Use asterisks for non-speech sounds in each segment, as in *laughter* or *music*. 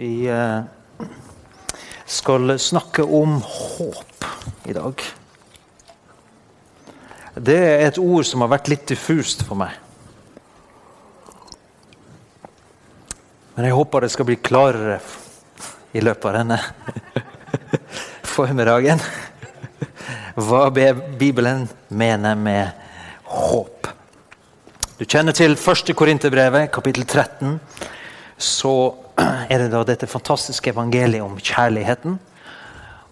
Vi eh, skal snakke om håp i dag. Det er et ord som har vært litt diffust for meg. Men jeg håper det skal bli klarere i løpet av denne *laughs* formiddagen. Hva Bibelen mener med håp. Du kjenner til 1. Korinterbrevet, kapittel 13. Så *clears throat* er det da dette fantastiske evangeliet om kjærligheten.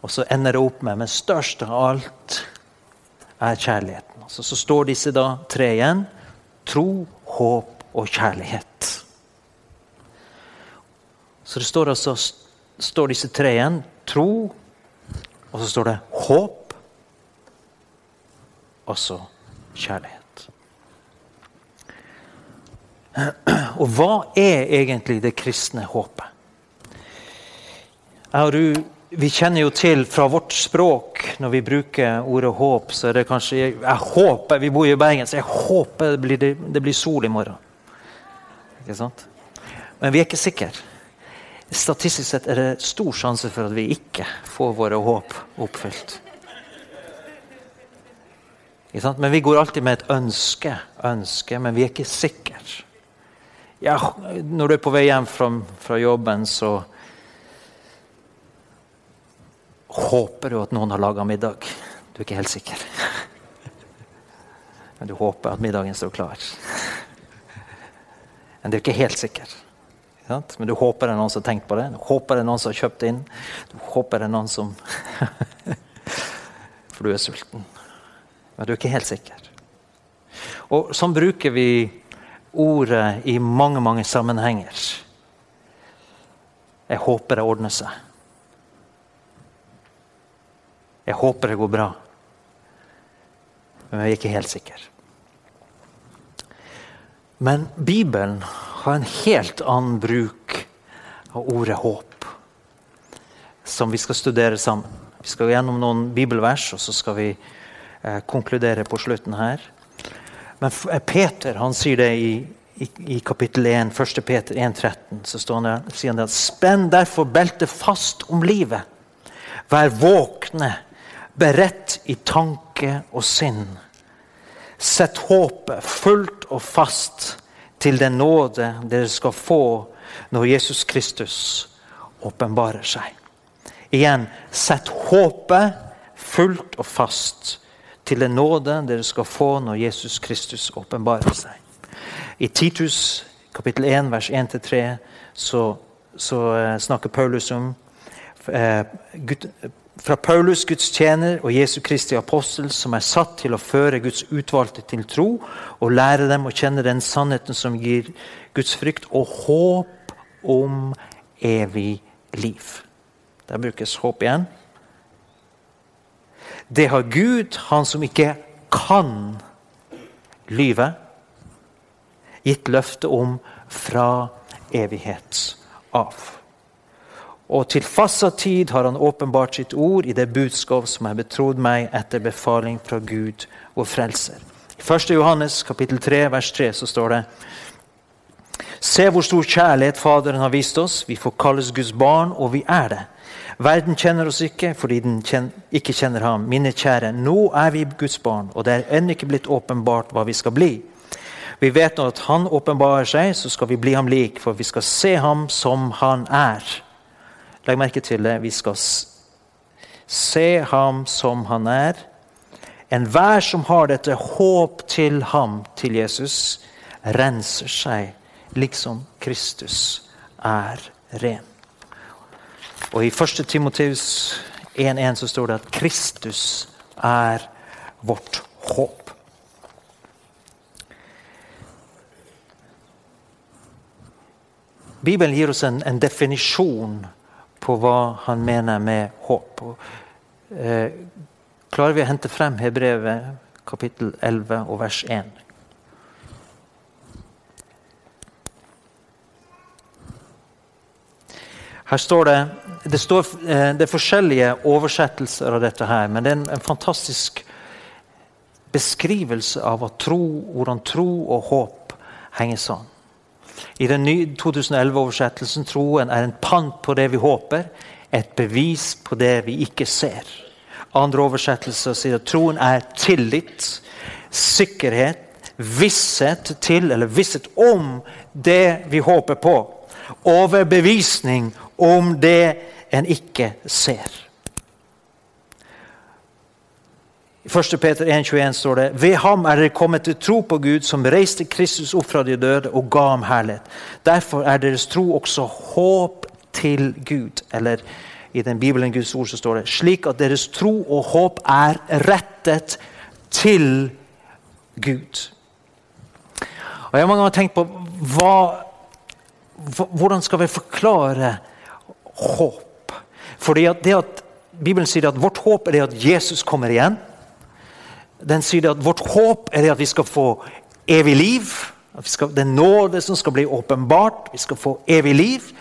Og så ender det opp med men størst av alt er kjærligheten. Altså, så står disse da tre igjen. Tro, håp og kjærlighet. Så det står altså står disse tre igjen. Tro, og så står det håp, og så kjærlighet. Og hva er egentlig det kristne håpet? Jeg vi kjenner jo til fra vårt språk når vi bruker ordet håp, så er det kanskje Jeg håper Vi bor i Bergen, så jeg håper det blir, det blir sol i morgen. Ikke sant? Men vi er ikke sikre. Statistisk sett er det stor sjanse for at vi ikke får våre håp oppfylt. Men vi går alltid med et ønske, ønske, men vi er ikke sikre ja, Når du er på vei hjem fra, fra jobben, så håper du at noen har laga middag. Du er ikke helt sikker. *laughs* Men du håper at middagen står klar. *laughs* Men du er ikke helt sikker. Men du håper det er noen som har tenkt på det. Du håper det er noen som har kjøpt inn. Du håper det er noen som *laughs* For du er sulten. Men du er ikke helt sikker. Og Sånn bruker vi ordet i mange, mange sammenhenger. Jeg håper det ordner seg. Jeg håper det går bra. Men jeg er ikke helt sikker. Men Bibelen har en helt annen bruk av ordet håp, som vi skal studere sammen. Vi skal gjennom noen bibelvers, og så skal vi eh, konkludere på slutten her. Men eh, Peter han sier det i, i, i kapittel 1, 1. Peter 1, 13, Så der, sier han det, at Spenn derfor beltet fast om livet. Vær våkne, beredt i tanke og sinn. Sett håpet fullt og fast til den nåde dere skal få når Jesus Kristus åpenbarer seg. Igjen, sett håpet fullt og fast til den nåde dere skal få når Jesus Kristus åpenbarer seg. I Titus kapittel 1 vers 1-3 så, så uh, snakker Paulus om uh, Gud, fra Paulus, Guds tjener og Jesu Kristi apostel, som er satt til å føre Guds utvalgte til tro og lære dem å kjenne den sannheten som gir Guds frykt og håp om evig liv. Der brukes håp igjen. Det har Gud, han som ikke kan lyve, gitt løfte om fra evighet av. Og til fastsatt tid har han åpenbart sitt ord i det budskap som er betrodd meg etter befaling fra Gud, og frelser. I 1. Johannes kapittel 3, vers 3 så står det Se hvor stor kjærlighet Faderen har vist oss. Vi får kalles Guds barn, og vi er det. Verden kjenner oss ikke fordi den ikke kjenner ham. Mine kjære, nå er vi Guds barn, og det er ennå ikke blitt åpenbart hva vi skal bli. Vi vet nå at Han åpenbarer seg, så skal vi bli ham lik, for vi skal se ham som han er. Legg merke til det. Vi skal se ham som han er. Enhver som har dette håp til ham, til Jesus, renser seg liksom Kristus er ren. Og I 1. Timoteus 1.1 så står det at Kristus er vårt håp. Bibelen gir oss en, en definisjon på hva han mener med håp. Og, eh, klarer vi å hente frem Hebrevet kapittel 11 og vers 1? Her står det det, står, eh, det er forskjellige oversettelser av dette, her, men det er en, en fantastisk beskrivelse av tro, hvordan tro og håp henger sammen. I den nye 2011-oversettelsen troen er en pant på det vi håper, et bevis på det vi ikke ser. Andre oversettelser sier at troen er tillit, sikkerhet, visshet til eller visshet om det vi håper på. Overbevisning om det en ikke ser. I 1. Peter 1,21 står det Ved ham er dere kommet til tro på Gud, som reiste Kristus opp fra de døde og ga ham herlighet. Derfor er deres tro også håp til Gud. Eller i den Bibelen Guds ord så står det slik at deres tro og håp er rettet til Gud. Og Jeg har mange ganger tenkt på hva, hvordan skal vi forklare håp? Fordi det at Bibelen sier at vårt håp er det at Jesus kommer igjen. Den sier at vårt håp er det at vi skal få evig liv. At vi skal, er nåde som skal bli åpenbart. Vi skal få evig liv.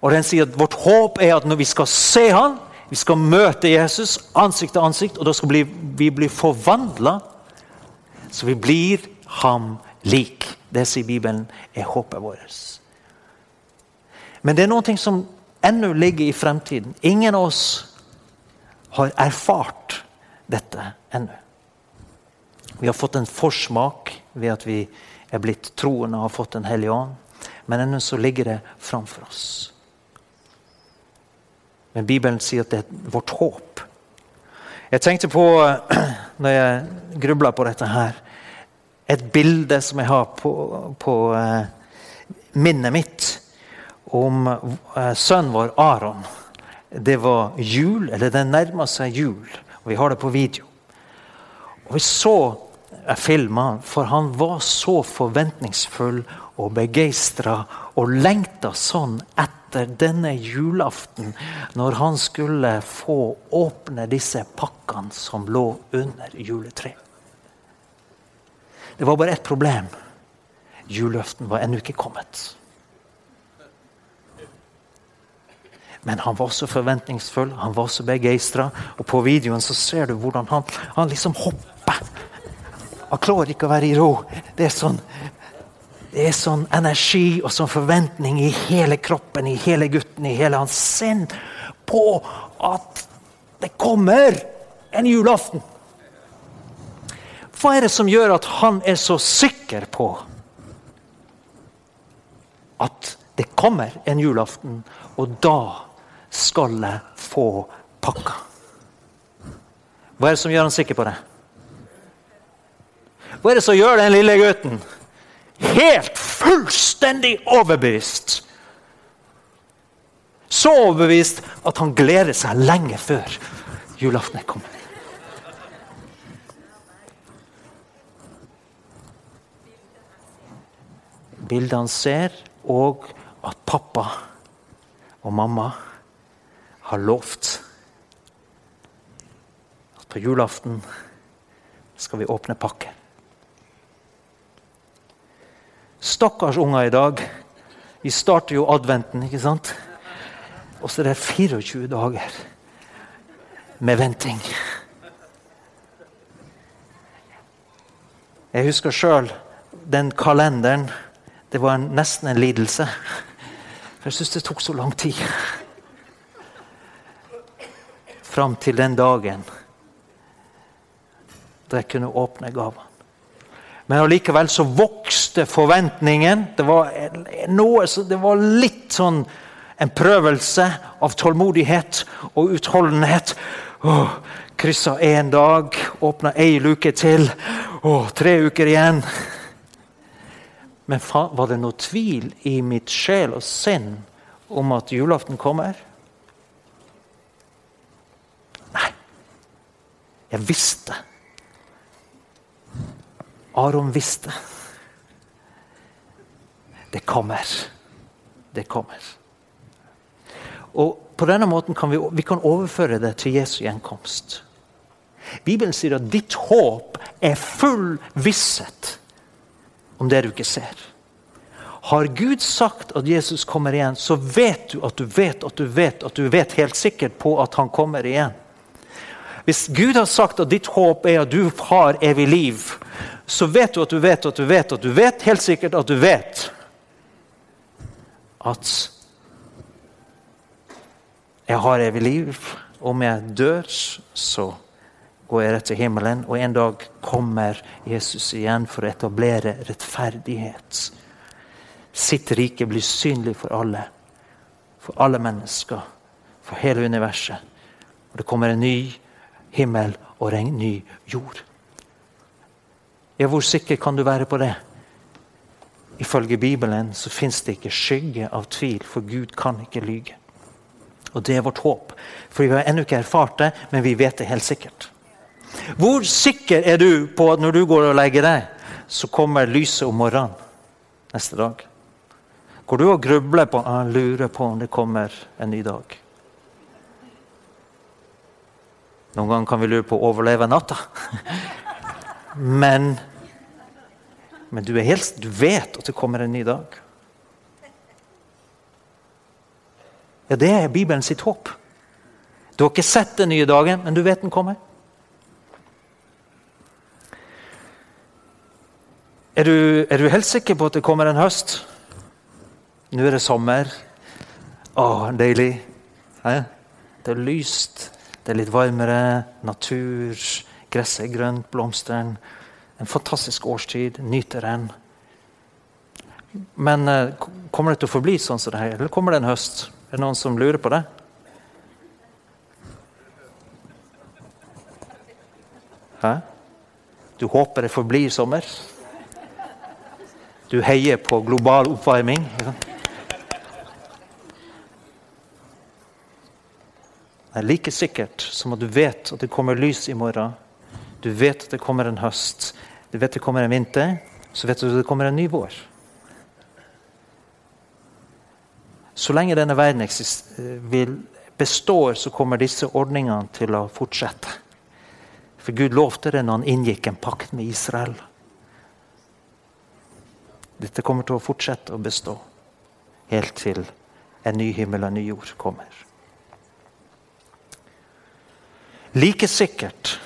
Og den sier at vårt håp er at når vi skal se han, vi skal møte Jesus ansikt til ansikt, og da skal vi bli forvandla så vi blir ham lik. Det sier Bibelen er håpet vårt. Men det er noe som ennå ligger i fremtiden. Ingen av oss har erfart dette ennå. Vi har fått en forsmak ved at vi er blitt troende og har fått Den hellige ånd. Men ennå så ligger det framfor oss. Men Bibelen sier at det er vårt håp. Jeg tenkte på, *clears throat* når jeg grubla på dette her, et bilde som jeg har på, på uh, minnet mitt om uh, sønnen vår Aron. Det var jul, eller det nærma seg jul. og Vi har det på video. Og Vi så jeg filma, for han var så forventningsfull og begeistra og lengta sånn etter denne julaften, når han skulle få åpne disse pakkene som lå under juletreet. Det var bare ett problem. Julaften var ennå ikke kommet. Men han var så forventningsfull, han var så begeistra. Og på videoen så ser du hvordan han, han liksom hopper. Han klarer ikke å være i ro. Det er sånn det er sånn energi og sånn forventning i hele kroppen, i hele gutten, i hele hans sinn på at det kommer en julaften. Hva er det som gjør at han er så sikker på at det kommer en julaften, og da skal jeg få pakka? Hva er det som gjør han sikker på det? Hva er det som gjør den lille gutten Helt fullstendig overbevist. Så overbevist at han gleder seg lenge før julaften er kommet. Bildet han ser, og at pappa og mamma har lovt at på julaften skal vi åpne pakke. Stakkars unger i dag. Vi starter jo adventen, ikke sant? Og så er det 24 dager med venting. Jeg husker sjøl den kalenderen. Det var en, nesten en lidelse. For jeg syns det tok så lang tid. Fram til den dagen da jeg kunne åpne gavene. Men allikevel så vokste forventningen. Det var, noe, det var litt sånn en prøvelse av tålmodighet og utholdenhet. Åh, Kryssa én dag, åpna ei luke til. Åh, tre uker igjen. Men var det noe tvil i mitt sjel og sinn om at julaften kommer? Jeg visste Aron visste. Det kommer. Det kommer. Og På denne måten kan vi, vi kan overføre det til Jesu gjenkomst. Bibelen sier at ditt håp er full visshet om det du ikke ser. Har Gud sagt at Jesus kommer igjen, så vet du at du vet at du vet at du vet helt sikkert på at han kommer igjen. Hvis Gud har sagt at ditt håp er at du har evig liv, så vet du at du vet at du vet at du vet helt sikkert at du vet at jeg har evig liv. Om jeg dør, så går jeg rett til himmelen. Og en dag kommer Jesus igjen for å etablere rettferdighet. Sitt rike blir synlig for alle. For alle mennesker. For hele universet. Og det kommer en ny himmel og en ny jord. Ja, Hvor sikker kan du være på det? Ifølge Bibelen så fins det ikke skygge av tvil, for Gud kan ikke lyge. Og det er vårt håp. For vi har ennå ikke erfart det, men vi vet det helt sikkert. Hvor sikker er du på at når du går og legger deg, så kommer lyset om morgenen neste dag? Går du og grubler på og lurer på om det kommer en ny dag? Noen ganger kan vi lure på å overleve natta. *laughs* Men, men du, helt, du vet at det kommer en ny dag. Ja, Det er Bibelen sitt håp. Du har ikke sett den nye dagen, men du vet den kommer. Er du, er du helt sikker på at det kommer en høst? Nå er det sommer. Å, deilig. Det er lyst, det er litt varmere. Natur, gresset er grønt, blomstene. En fantastisk årstid. Nyter den. Men eh, kommer det til å forbli sånn som det her, eller kommer det en høst? Er det noen som lurer på det? Hæ? Du håper det forblir sommer? Du heier på global oppvarming? Er like sikkert som at du vet at det kommer lys i morgen. Du vet at det kommer en høst. Du vet det kommer en vinter. Så vet du at det kommer en ny vår. Så lenge denne verden vil består, så kommer disse ordningene til å fortsette. For Gud lovte det når han inngikk en pakt med Israel. Dette kommer til å fortsette å bestå helt til en ny himmel og en ny jord kommer. Like sikkert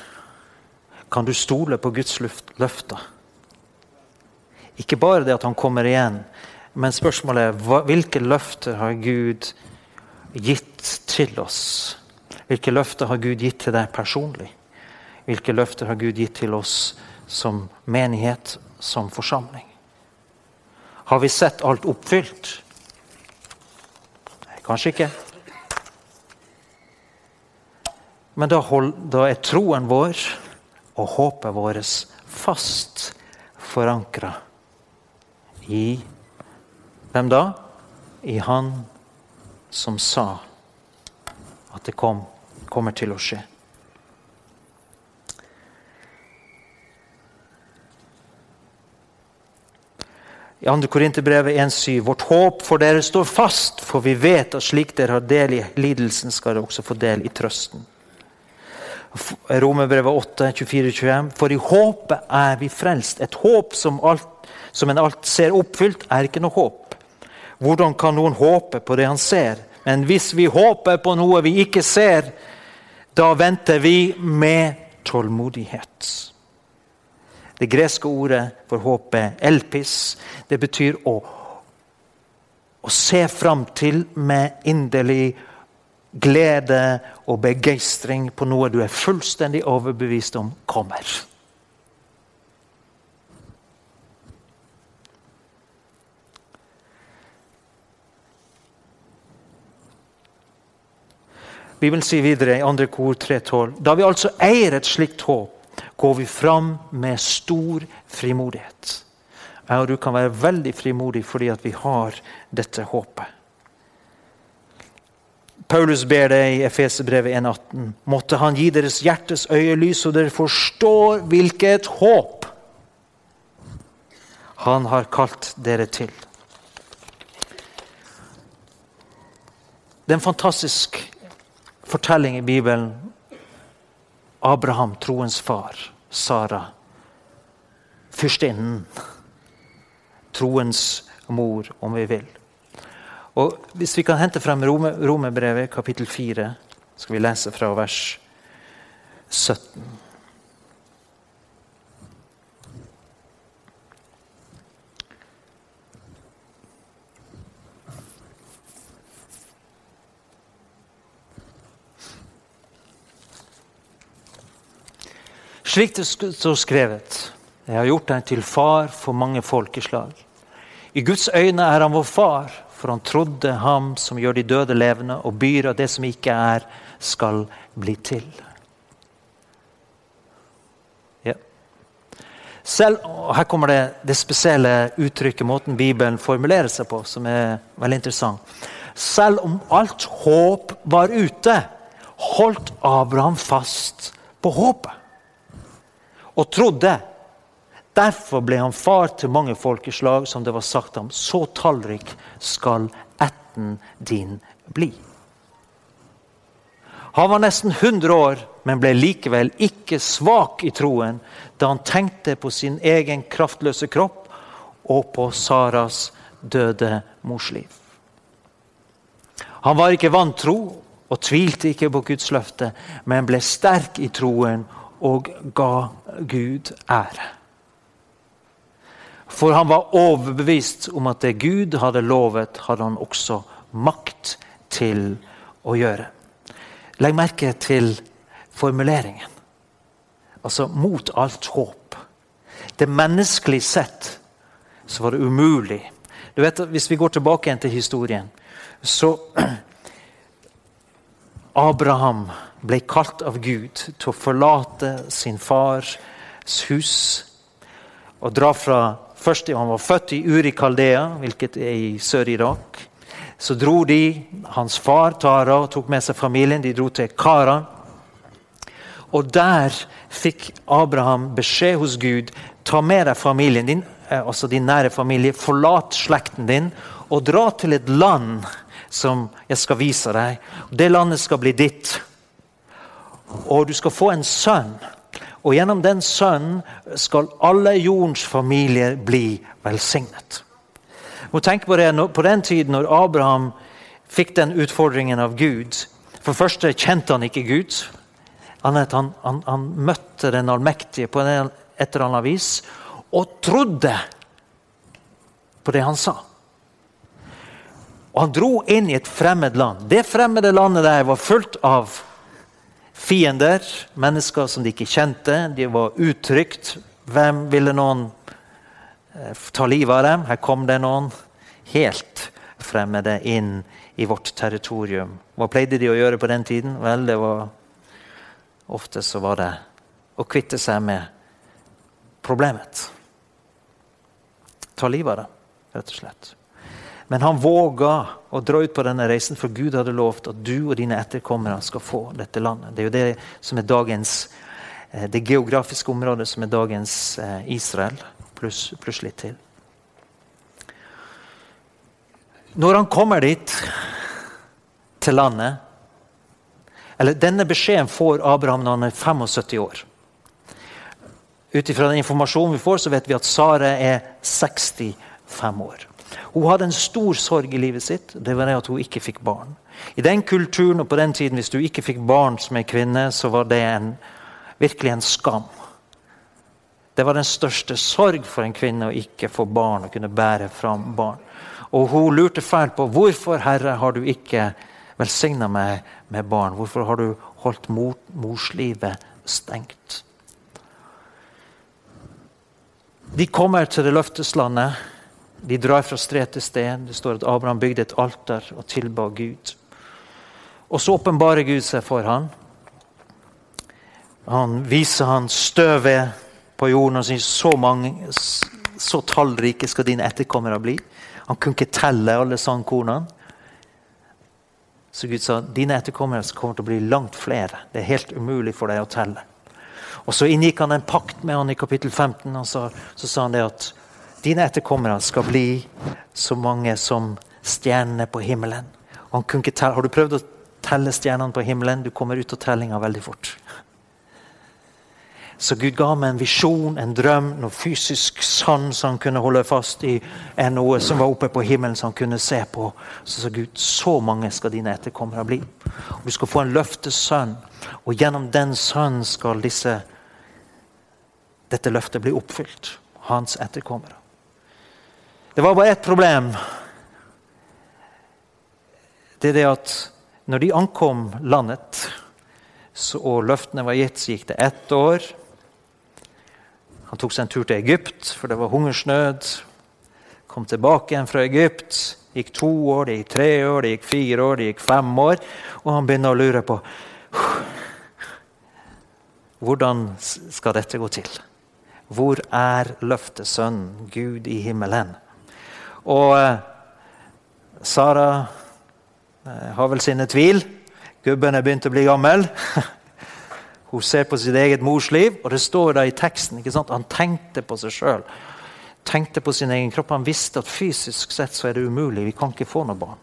kan du stole på Guds løfter. Ikke bare det at han kommer igjen, men spørsmålet er hvilke løfter har Gud gitt til oss? Hvilke løfter har Gud gitt til deg personlig? Hvilke løfter har Gud gitt til oss som menighet, som forsamling? Har vi sett alt oppfylt? Kanskje ikke. Men da, hold, da er troen vår og håpet vårt fast forankra i hvem da? I Han som sa at det kom, kommer til å skje. I 2. Korinterbrevet 1,7.: Vårt håp for dere står fast, for vi vet at slik dere har del i lidelsen, skal dere også få del i trøsten. Romerbrevet 8, 24-25. For i håpet er vi frelst. Et håp som, alt, som en alt ser oppfylt, er ikke noe håp. Hvordan kan noen håpe på det han ser? Men hvis vi håper på noe vi ikke ser, da venter vi med tålmodighet. Det greske ordet for håp er elpis. Det betyr å, å se fram til med inderlig glede og begeistring på noe du er fullstendig overbevist om kommer. Bibelen sier videre i 2. kor 3,12.: Da vi altså eier et slikt håp, går vi fram med stor frimodighet. Jeg og du kan være veldig frimodig fordi vi har dette håpet. Paulus ber det i Efesebrevet 1,18.: Måtte Han gi deres hjertes øyelys, så dere forstår hvilket håp Han har kalt dere til. Det er en fantastisk fortelling i Bibelen. Abraham, troens far. Sara, fyrstinnen. Troens mor, om vi vil. Og Hvis vi kan hente frem Romebrevet, kapittel 4, skal vi lese fra vers 17. Slik det står skrevet, jeg har gjort deg til far for mange folkeslag. I Guds øyne er han vår far for han trodde ham som gjør de døde levende, og byr at det som ikke er, skal bli til. Selv, og Her kommer det, det spesielle uttrykket, måten Bibelen formulerer seg på, som er veldig interessant. Selv om alt håp var ute, holdt Abraham fast på håpet og trodde. Derfor ble han far til mange folkeslag, som det var sagt ham. Så tallrik skal ætten din bli. Han var nesten 100 år, men ble likevel ikke svak i troen da han tenkte på sin egen kraftløse kropp og på Saras døde mors liv. Han var ikke vantro og tvilte ikke på Guds løfte, men ble sterk i troen og ga Gud ære. For han var overbevist om at det Gud hadde lovet, hadde han også makt til å gjøre. Legg merke til formuleringen. Altså mot alt håp. Det menneskelig sett så var det umulig. Du vet, Hvis vi går tilbake igjen til historien, så *clears throat* Abraham ble kalt av Gud til å forlate sin fars hus og dra fra Først Han var født i Uri Kaldea, hvilket er i Sør-Irak. Så dro de, hans far Tara og tok med seg familien, de dro til Kara. Og der fikk Abraham beskjed hos Gud ta med deg familien din, eh, altså din nære familie, forlat slekten din og dra til et land som jeg skal vise deg. Det landet skal bli ditt. Og du skal få en sønn. Og gjennom den sønnen skal alle jordens familier bli velsignet. Og tenk på det På den tiden når Abraham fikk den utfordringen av Gud For det første kjente han ikke Gud. Han, han, han, møtte den allmektige på et eller annet vis og trodde på det han sa. Og han dro inn i et fremmed land. Det fremmede landet der var fullt av fiender, mennesker som de ikke kjente. De var utrygt. Hvem ville noen eh, ta livet av dem? Her kom det noen helt fremmede inn i vårt territorium. Hva pleide de å gjøre på den tiden? Vel, det var Ofte så var det å kvitte seg med problemet. Ta livet av dem, rett og slett. Men han våga å dra ut på denne reisen, for Gud hadde lovt at du og dine etterkommere skal få dette landet. Det er jo det som er dagens, eh, det geografiske området som er dagens eh, Israel, pluss plus litt til. Når han kommer dit, til landet eller Denne beskjeden får Abraham når han er 75 år. Ut ifra den informasjonen vi får, så vet vi at Sara er 65 år. Hun hadde en stor sorg i livet sitt. Det var det at hun ikke fikk barn. I den kulturen og på den tiden, hvis du ikke fikk barn som en kvinne, så var det en, virkelig en skam. Det var den største sorg for en kvinne å ikke få barn og kunne bære fram barn. Og hun lurte fælt på hvorfor Herre har du ikke velsigna meg med barn. Hvorfor har du holdt mor, morslivet stengt? De kommer til det løfteslandet. De drar fra sted til sted. Det står at Abraham bygde et alter og tilba Gud. Og så åpenbarer Gud seg for ham. Han viser han støvet på jorden og sier så mange, så tallrike skal dine etterkommere bli. Han kunne ikke telle alle sandkornene. Så Gud sa dine etterkommere kommer til å bli langt flere. Det er helt umulig for deg å telle. Og Så inngikk han en pakt med han i kapittel 15. og så, så sa han det at Dine etterkommere skal bli så mange som stjernene på himmelen. Har du prøvd å telle stjernene på himmelen? Du kommer ut av tellinga veldig fort. Så Gud ga meg en visjon, en drøm, noe fysisk sann som han kunne holde fast i. Noe som var oppe på himmelen som han kunne se på. Så sa Gud, så mange skal dine etterkommere bli. Og du skal få en løftesønn, og gjennom den sønnen skal disse, dette løftet bli oppfylt. Hans etterkommere. Det var bare ett problem. Det er det at når de ankom landet, så, og løftene var gitt, så gikk det ett år, Han tok seg en tur til Egypt, for det var hungersnød. Kom tilbake igjen fra Egypt. Det Gikk to år, det gikk tre år, det gikk fire år, det gikk fem år. Og han begynner å lure på hvordan skal dette gå til. Hvor er løftesønnen, Gud i himmelen? Og eh, Sara eh, har vel sine tvil. Gubben er begynt å bli gammel. *laughs* Hun ser på sitt eget mors liv, og det står da i teksten. ikke sant? Han tenkte på seg sjøl. Tenkte på sin egen kropp. Han visste at fysisk sett så er det umulig. Vi kan ikke få noe barn.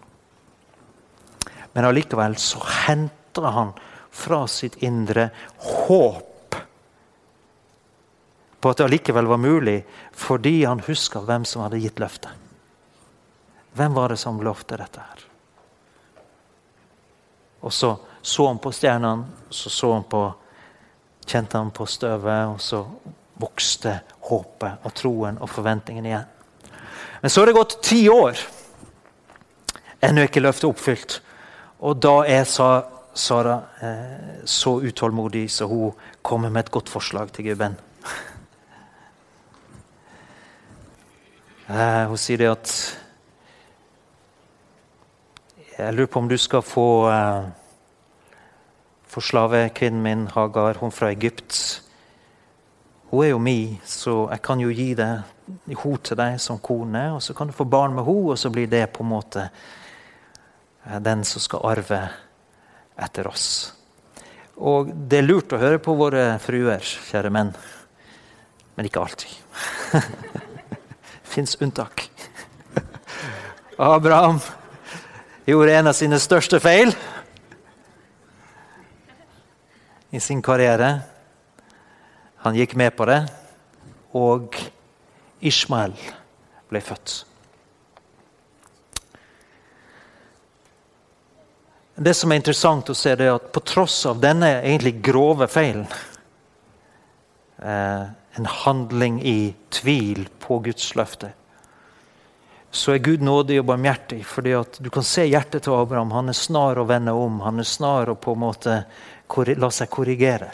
Men allikevel så henter han fra sitt indre håp på at det allikevel var mulig, fordi han huska hvem som hadde gitt løftet. Hvem var det som lovte dette her? Og så så han på stjernene, så så han på kjente han på støvet, og så vokste håpet og troen og forventningen igjen. Men så har det gått ti år. Ennå ikke løftet oppfylt. Og da er Sara eh, så utålmodig så hun kommer med et godt forslag til gubben. *laughs* Eh, hun sier det at Jeg lurer på om du skal få eh, for slavekvinnen min Hagar, hun fra Egypt. Hun er jo mi, så jeg kan jo gi det hun til deg som kone. Og så kan du få barn med henne, og så blir det på en måte eh, den som skal arve etter oss. Og det er lurt å høre på våre fruer, kjære menn. Men ikke alltid. *laughs* Fins unntak. *laughs* Abraham gjorde en av sine største feil i sin karriere. Han gikk med på det, og Ishmael ble født. Det som er interessant å se, er at på tross av denne egentlig grove feilen eh, En handling i tvil på Guds løfte så er Gud nådig og barmhjertig. fordi at Du kan se hjertet til Abraham. Han er snar å vende om. Han er snar å på en måte la seg korrigere.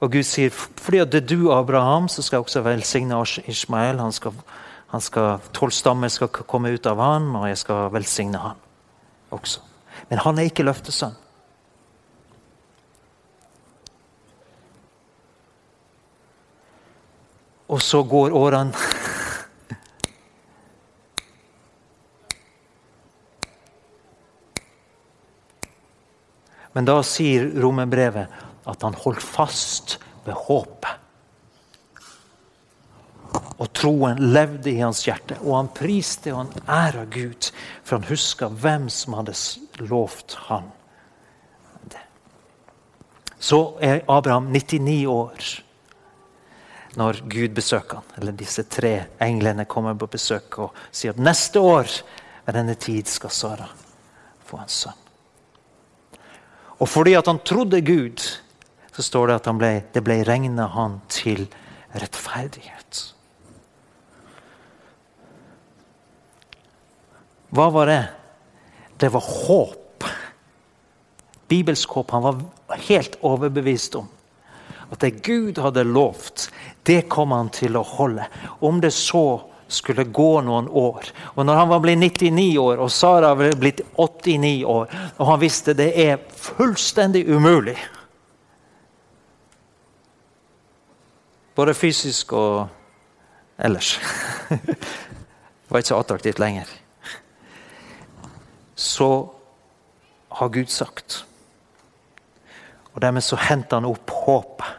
Og Gud sier fordi at det er du, Abraham, så skal jeg også velsigne Ishmael. Han skal, han skal, Tolv stammer skal komme ut av han, og jeg skal velsigne han også. Men han er ikke løftesønn. Og så går årene Men da sier romerbrevet at han holdt fast ved håpet. Og troen levde i hans hjerte, og han priste og han æra Gud, for han huska hvem som hadde lovt han. Så er Abraham 99 år når Gud besøker han, eller disse tre englene kommer på besøk og sier at neste år ved denne tid skal Sara få en sønn. Og fordi at han trodde Gud, så står det at ble, det ble regna han til rettferdighet. Hva var det? Det var håp. Bibelsk håp. Han var helt overbevist om at det Gud hadde lovt, det kom han til å holde. Om det så skulle gå noen år. Og når han var blitt 99 år, og Sara var blitt 89 år, og han visste det er fullstendig umulig Både fysisk og ellers. *laughs* Det var ikke så attraktivt lenger. Så har Gud sagt. Og dermed så henter han opp håpet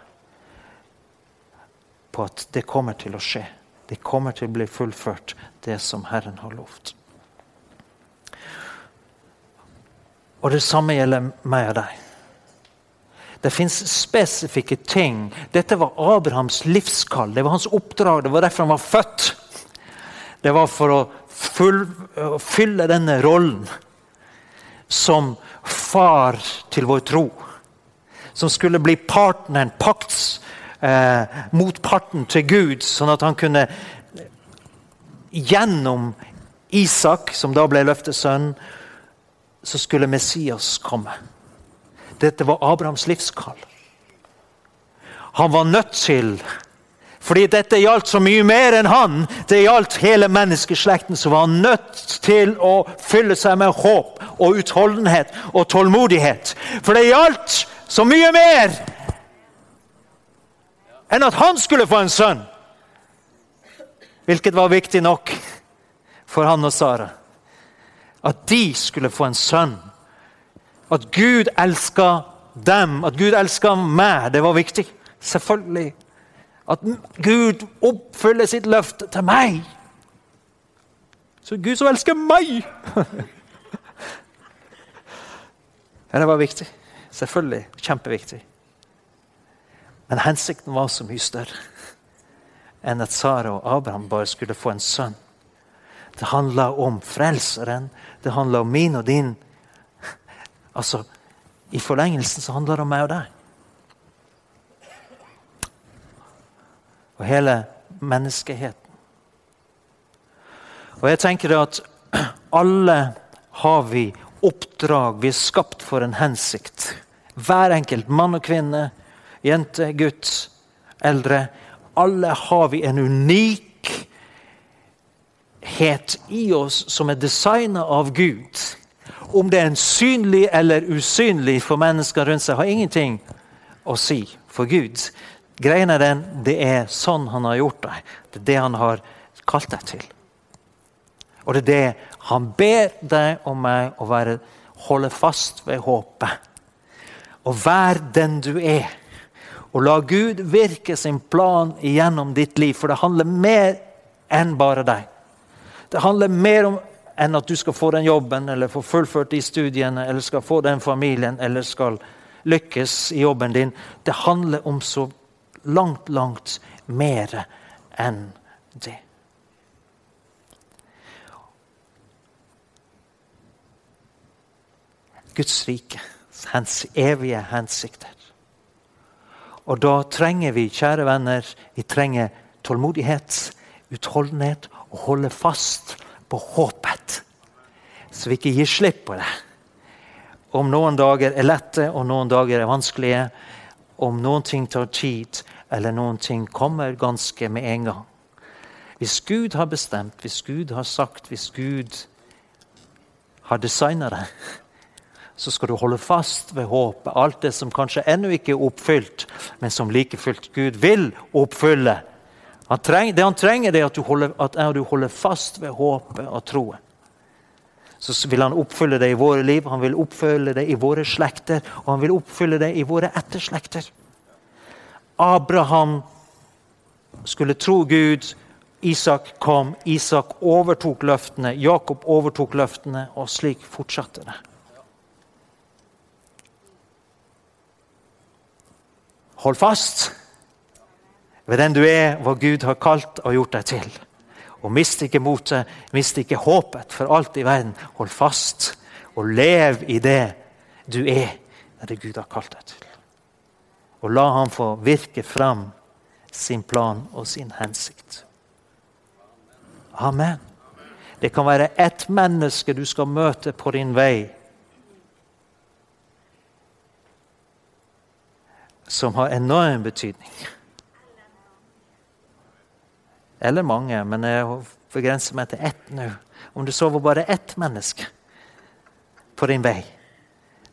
på at det kommer til å skje. Det kommer til å bli fullført, det som Herren har lovt. Og det samme gjelder meg og deg. Det fins spesifikke ting. Dette var Abrahams livskall. Det var hans oppdrag. Det var derfor han var født. Det var for å, fylle denne rollen som far til vår tro. Som skulle bli partneren, pakts eh, motparten til Gud, sånn at han kunne Gjennom Isak, som da ble løftesønn, så skulle Messias komme. Dette var Abrahams livskall. Han var nødt til, Fordi dette gjaldt så mye mer enn han. Det gjaldt hele menneskeslekten, som var nødt til å fylle seg med håp og utholdenhet og tålmodighet. For det gjaldt så mye mer enn at han skulle få en sønn. Hvilket var viktig nok for han og Sara. At de skulle få en sønn. At Gud elska dem, at Gud elska meg, det var viktig. Selvfølgelig. At Gud oppfyller sitt løfte til meg. Så Gud som elsker meg! *laughs* det var viktig. Selvfølgelig. Kjempeviktig. Men hensikten var så mye større enn at Sara og Abraham bare skulle få en sønn. Det handla om frelseren. Det handla om min og din. Altså, I forlengelsen så handler det om meg og deg. og hele menneskeheten. Og jeg tenker at alle har vi oppdrag. Vi er skapt for en hensikt. Hver enkelt, mann og kvinne, jente, gutt, eldre. Alle har vi en unikhet i oss som er designa av Gud. Om det er en synlig eller usynlig for mennesker rundt seg, har ingenting å si for Gud. Greien er den, det er sånn han har gjort deg. Det er det han har kalt deg til. Og det er det han ber deg og meg å være, holde fast ved håpet. Og vær den du er. Og la Gud virke sin plan gjennom ditt liv, for det handler mer enn bare deg. Det handler mer om enn at du skal få den jobben eller få fullført de studiene eller skal få den familien eller skal lykkes i jobben din. Det handler om så langt, langt mer enn det. Guds rike, hans evige hensikter. Og da trenger vi, kjære venner, vi trenger tålmodighet, utholdenhet og holde fast på håpet. Så vi ikke gir slipp på det. Om noen dager er lette og noen dager er vanskelige, om noen ting tar tid, eller noen ting kommer ganske med en gang. Hvis Gud har bestemt, hvis Gud har sagt, hvis Gud har designa det, så skal du holde fast ved håpet. Alt det som kanskje ennå ikke er oppfylt, men som like fullt Gud vil oppfylle. Han trenger, det han trenger, er at du, holder, at du holder fast ved håpet og troen. Så vil han oppfylle det i våre liv, han vil oppfylle det i våre slekter, og han vil oppfylle det i våre etterslekter. Abraham skulle tro Gud. Isak kom, Isak overtok løftene, Jakob overtok løftene, og slik fortsatte det. Hold fast ved den du er, hva Gud har kalt og gjort deg til. Og mist ikke motet, mist ikke håpet for alt i verden. Hold fast og lev i det du er, det Gud har kalt deg til og la ham få virke fram sin plan og sin hensikt. Amen. Det kan være ett menneske du skal møte på din vei, som har enorm betydning. Eller mange, men jeg begrenser meg til ett nå. Om du sover bare ett menneske på din vei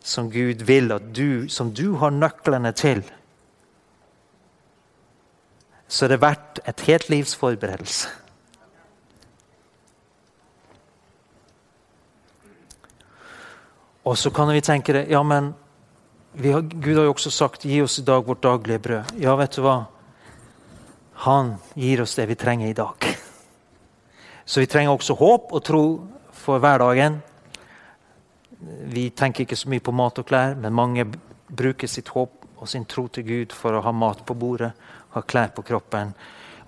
som Gud vil at du, som du har nøklene til så er det verdt et helt livs forberedelse. Og så kan vi tenke det, ja, men har, Gud har jo også sagt 'gi oss i dag vårt daglige brød'. Ja, vet du hva? Han gir oss det vi trenger i dag. Så vi trenger også håp og tro for hverdagen. Vi tenker ikke så mye på mat og klær, men mange bruker sitt håp og sin tro til Gud for å ha mat på bordet ha klær på kroppen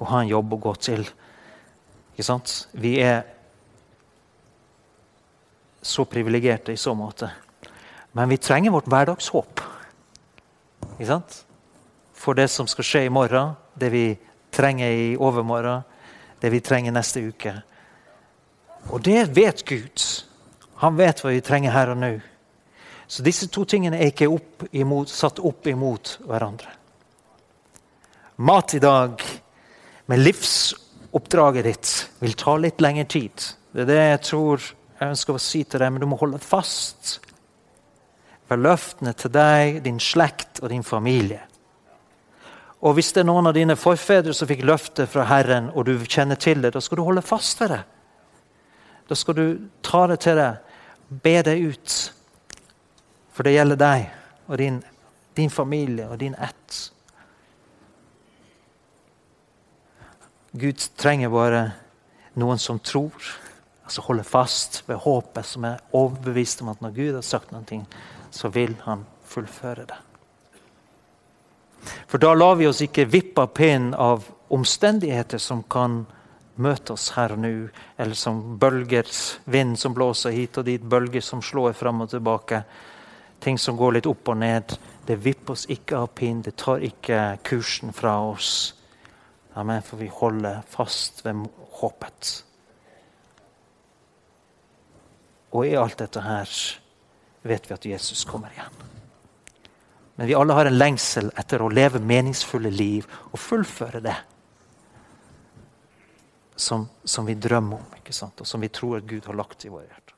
og ha en jobb å gå til. Ikke sant? Vi er så privilegerte i så måte. Men vi trenger vårt hverdagshåp. Ikke sant? For det som skal skje i morgen, det vi trenger i overmorgen, det vi trenger neste uke. Og det vet Gud. Han vet hva vi trenger her og nå. Så disse to tingene er ikke opp imot, satt opp imot hverandre. Mat i dag med livsoppdraget ditt vil ta litt lengre tid. Det er det jeg tror jeg ønsker å si til deg, men du må holde fast ved løftene til deg, din slekt og din familie. Og hvis det er noen av dine forfedre som fikk løftet fra Herren, og du kjenner til det, da skal du holde fast ved det. Da skal du ta det til deg, be det ut. For det gjelder deg og din, din familie og din ett. Gud trenger bare noen som tror, altså holder fast ved håpet, som er overbevist om at når Gud har sagt noe, så vil han fullføre det. For da lar vi oss ikke vippe av pinnen av omstendigheter som kan møte oss her og nå, eller som bølger, vind som blåser hit og dit, bølger som slår fram og tilbake. Ting som går litt opp og ned. Det vipper oss ikke av pinnen, det tar ikke kursen fra oss. Amen, for vi holder fast ved håpet. Og i alt dette her vet vi at Jesus kommer igjen. Men vi alle har en lengsel etter å leve meningsfulle liv og fullføre det som, som vi drømmer om, og som vi tror Gud har lagt i våre hjerter.